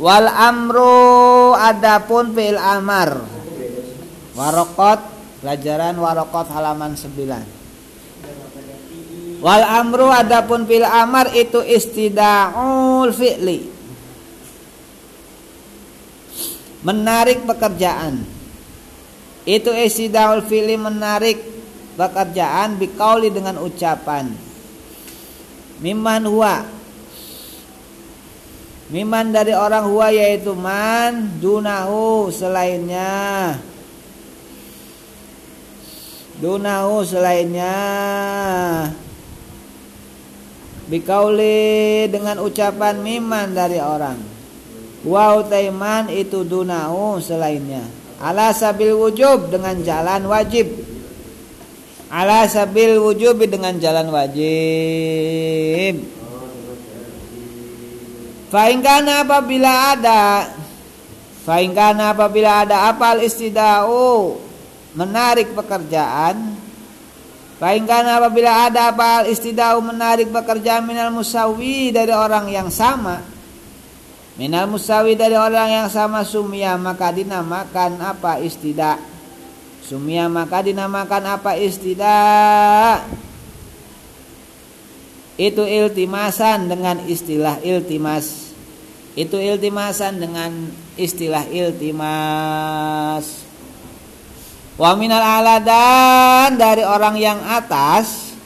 Wal amru adapun fi'il amar. Warokot pelajaran warokot halaman 9. Wal amru adapun fi'il amar itu istidaul fi'li. Menarik pekerjaan. Itu istidaul fi'li menarik pekerjaan bikauli dengan ucapan. Miman huwa Miman dari orang huwa yaitu man dunahu selainnya. Dunahu selainnya. Bikauli dengan ucapan miman dari orang. Wa utaiman itu dunahu selainnya. Ala sabil wujub dengan jalan wajib. Ala sabil wujub dengan jalan wajib. Faingkana apabila ada Faingkana apabila ada apal istidau Menarik pekerjaan. Faingkana apabila ada apal istidau menarik pekerjaan Minal musawi dari orang yang sama. Minal musawi dari orang yang sama Sumia maka dinamakan apa istidak Sumia maka dinamakan apa istidak itu iltimasan dengan istilah iltimas. Itu iltimasan dengan istilah iltimas. Wa minal aladan dari orang yang atas.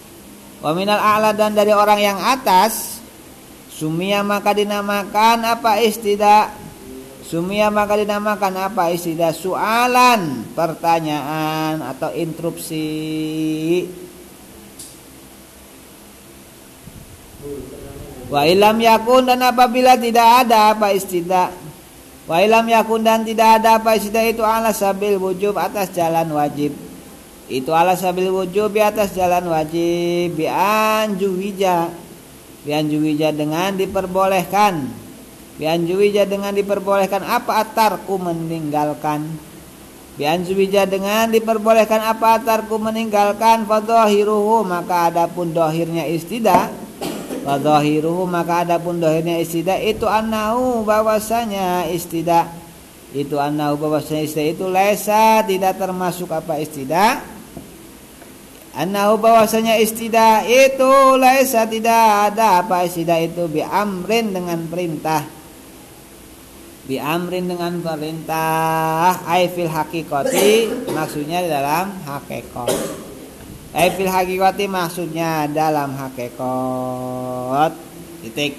Wa minal aladan dari orang yang atas. Sumia maka dinamakan apa istidah sumia maka dinamakan apa istidah soalan pertanyaan atau interupsi Wa ilam yakun dan apabila tidak ada apa istidah Wa ilam yakun dan tidak ada apa istidah itu ala sabil wujub atas jalan wajib. Itu ala sabil wujub di atas jalan wajib. Bi anjuwija Bi anjuwija dengan diperbolehkan. Bi anjuwija dengan diperbolehkan. Apa atarku meninggalkan? Bi anjuwija dengan diperbolehkan. Apa atarku meninggalkan? Fadohiruhu maka adapun dohirnya istidah Wadhahiruhu maka adapun dohirnya istidah itu annahu bahwasanya istidah. Itu annahu bahwasanya istidah itu lesa tidak termasuk apa istidah. Annahu bahwasanya istidah itu lesa tidak ada apa istidah itu. Bi amrin dengan perintah. Bi amrin dengan perintah. Ai fil hakikati maksudnya dalam hakikat Eh fil hakikati maksudnya dalam hakikat. Titik.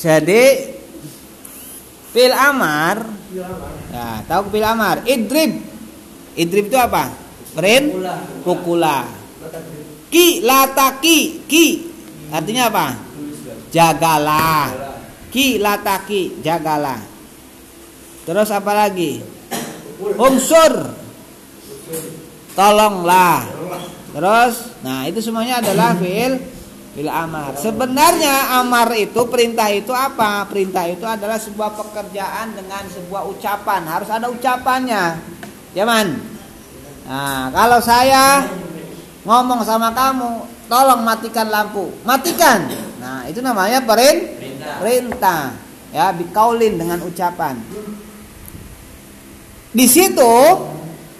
Jadi fil amar. Ya tahu fil amar? Idrib. Idrib itu apa? Perin pukula. Ki lataki ki. Artinya apa? Jagalah. Ki lataki jagalah. Terus apa lagi? Unsur tolonglah. Terus nah itu semuanya adalah fil fil amar. Sebenarnya amar itu perintah itu apa? Perintah itu adalah sebuah pekerjaan dengan sebuah ucapan. Harus ada ucapannya. Ya man? Nah kalau saya ngomong sama kamu tolong matikan lampu. Matikan. Nah itu namanya perin perintah, perintah. ya bikaulin dengan ucapan. Di situ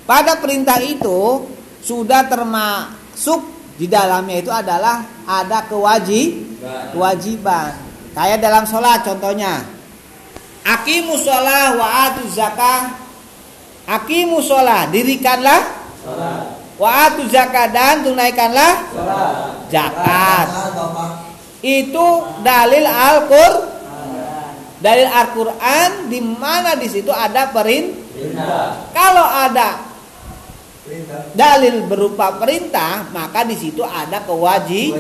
pada perintah itu sudah termasuk di dalamnya itu adalah ada kewajib kewajiban. Kayak dalam sholat contohnya. Akimu sholat wa atu zakah. Akimu sholat dirikanlah wa atu zakah dan tunaikanlah zakat. Itu dalil Al-Qur'an. Dalil Al-Qur'an di mana di situ ada perintah. Kalau ada dalil berupa perintah maka di situ ada kewajib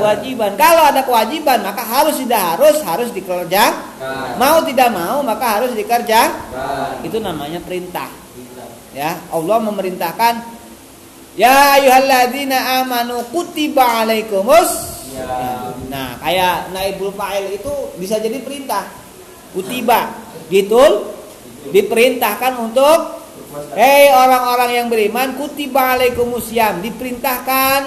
kewajiban. kalau ada kewajiban maka harus tidak harus harus dikerja. Mau tidak mau maka harus dikerja. Itu namanya perintah. Ya Allah memerintahkan ya ayyuhalladzina amanu kutiba alaikumus nah kayak naibul fa'il itu bisa jadi perintah. Kutiba. Gitu. Diperintahkan untuk Hei orang-orang yang beriman, kutiba alaikumusiyam, diperintahkan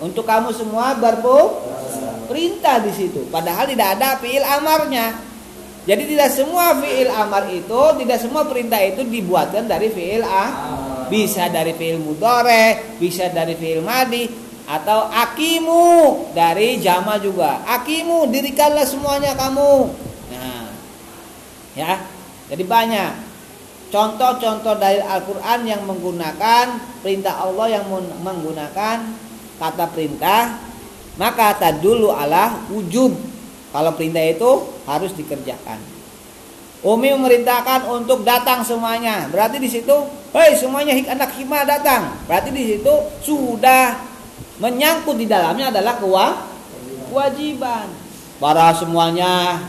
untuk kamu semua berpuasa. perintah di situ. Padahal tidak ada fiil amarnya. Jadi tidak semua fiil amar itu, tidak semua perintah itu dibuatkan dari fiil a. Bisa dari fiil mudore, bisa dari fiil madi, atau akimu dari jama juga. Akimu dirikanlah semuanya kamu. Nah, ya. Jadi banyak contoh-contoh dari Al-Qur'an yang menggunakan perintah Allah yang menggunakan kata perintah maka dulu ala wujub. Kalau perintah itu harus dikerjakan. Umi memerintahkan untuk datang semuanya. Berarti di situ hei semuanya anak hikmah datang. Berarti di situ sudah menyangkut di dalamnya adalah kewajiban. Para semuanya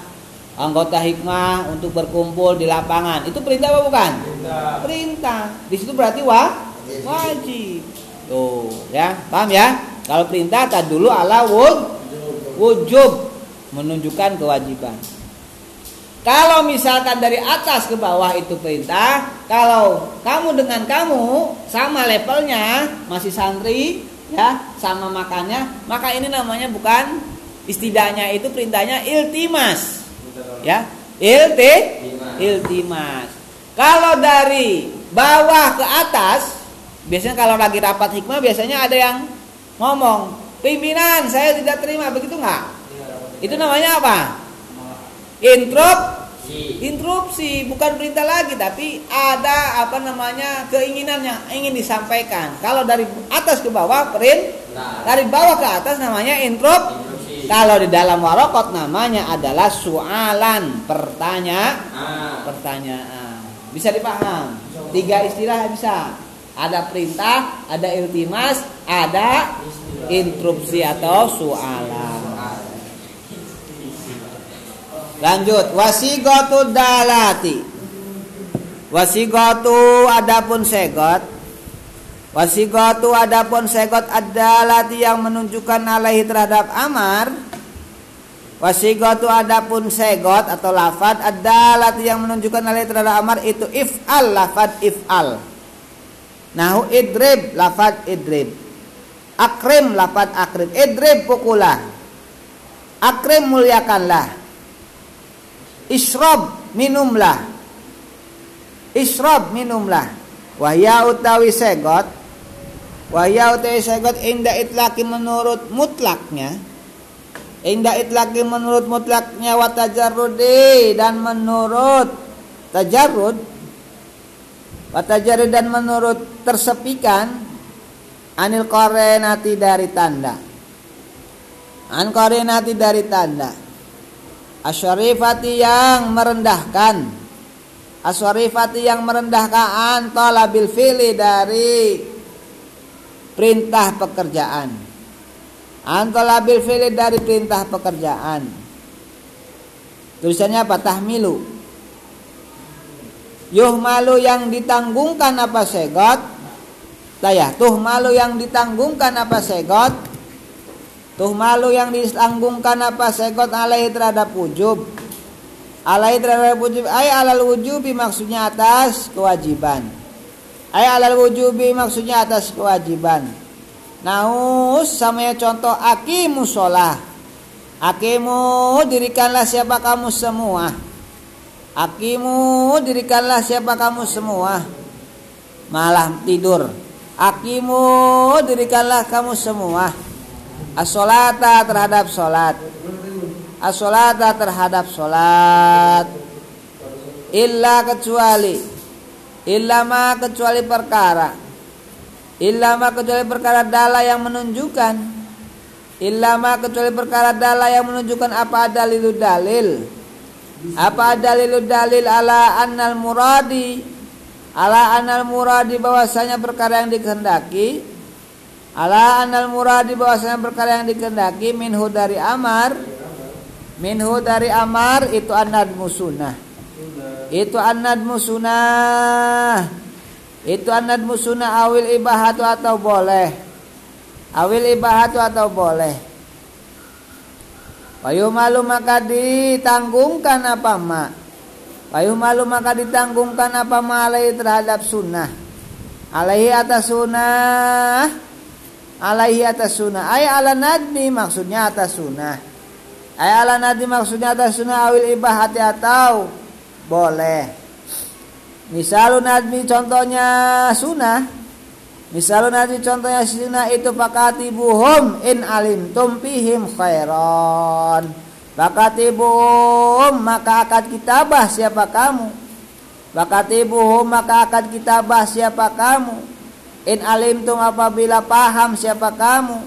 anggota hikmah untuk berkumpul di lapangan. Itu perintah apa bukan? Perintah, perintah. di situ berarti wa wajib. Tuh ya. Paham ya? Kalau perintah tak dulu ala wujub. Menunjukkan kewajiban. Kalau misalkan dari atas ke bawah itu perintah, kalau kamu dengan kamu sama levelnya, masih santri, ya, sama makannya, maka ini namanya bukan istidaknya itu perintahnya iltimas. Ya, ilti iltimas. Kalau dari bawah ke atas, biasanya kalau lagi rapat hikmah biasanya ada yang ngomong pimpinan saya tidak terima. Begitu nggak? Itu namanya apa? Interupsi interupsi bukan perintah lagi tapi ada apa namanya keinginan yang ingin disampaikan. Kalau dari atas ke bawah perint dari bawah ke atas namanya intrup kalau di dalam warokot namanya adalah soalan pertanyaan pertanyaan bisa dipaham tiga istilah bisa ada perintah, ada iltimas, ada interupsi atau soalan. Lanjut, wasigatu dalati. Wasigatu adapun segot. Wasigatu adapun segot adalati yang menunjukkan alaihi terhadap amar. Wasigatu adapun segot atau lafad adalati yang menunjukkan alaihi terhadap amar itu if'al lafad if'al. Nahu idrib lafad idrib. Akrim lafad akrim. Idrib pukulah. Akrim muliakanlah. Isrob minumlah. Isrob minumlah. Wahya utawi segot. Wahya utawi segot indah itlaki menurut mutlaknya. Indah itlaki menurut mutlaknya watajarudi dan menurut tajarud Watajari dan menurut tersepikan anil korenati dari tanda. An korenati dari tanda. Asyarifati yang merendahkan. Asyarifati yang merendahkan tolabil fili dari perintah pekerjaan. Antolabil fili dari perintah pekerjaan. Tulisannya apa? Tahmilu Yuh malu yang ditanggungkan apa segot Taya, tuh malu yang ditanggungkan apa segot Tuh malu yang ditanggungkan apa segot alaihi terhadap wujub Alaihi terhadap wujub Ay alal wujubi maksudnya atas kewajiban Ay alal wujubi maksudnya atas kewajiban. Naus samanya contoh akimu sholah. Akimu dirikanlah siapa kamu semua. Akimu dirikanlah siapa kamu semua. Malah tidur. Akimu dirikanlah kamu semua. Asolata terhadap solat Asolata terhadap solat Illa kecuali Illa ma kecuali perkara. Illa ma kecuali perkara dala yang menunjukkan. Illa ma kecuali perkara dala yang menunjukkan apa dalil dalil. Apa dalil dalil ala annal muradi? Ala annal muradi bahwasanya perkara yang dikehendaki? Ala annal muradi bahwasanya perkara yang dikehendaki? Minhu dari amar. Minhu dari amar itu anad musunah itu anad musunah itu anad musunah awil ibahatu atau boleh awil ibahatu atau boleh Wayu malu maka ditanggungkan apa ma? Wayu malu maka ditanggungkan apa ma alaihi terhadap sunnah. Alaihi atas sunnah. Alaihi atas sunnah. Ay ala nadmi maksudnya atas sunnah. Ayala nadi maksudnya atas sunnah awil ibahati atau boleh. Misalun nadmi contohnya sunnah. Misalun nadmi contohnya sunnah itu buhum in alim tumpihim khairan. buhum maka akad kitabah siapa kamu. buhum maka akad kitabah siapa kamu. In alim tum apabila paham siapa kamu.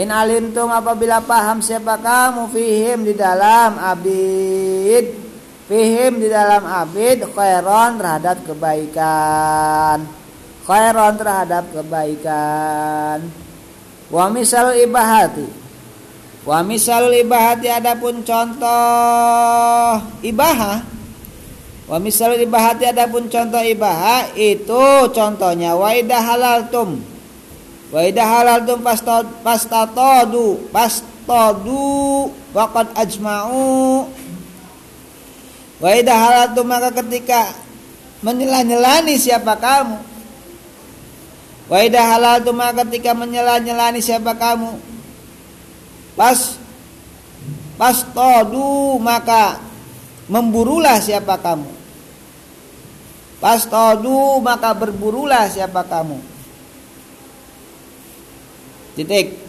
In alim tum apabila paham siapa kamu fihim di dalam abid Fihim di dalam abid khairon terhadap kebaikan. Khairon terhadap kebaikan. Wa misal ibahati. Wa misal ibahati adapun contoh ibahah. Wa misal ibahati adapun contoh ibahah itu contohnya wa idah halal tum. Wa idah halal tum pastatodu pastadu waqad ajma'u Wa halatu maka ketika menyela-nyelani siapa kamu. Wa halatu maka ketika menyela-nyelani siapa kamu. Pas pas todu maka memburulah siapa kamu. Pas todu maka berburulah siapa kamu. Titik.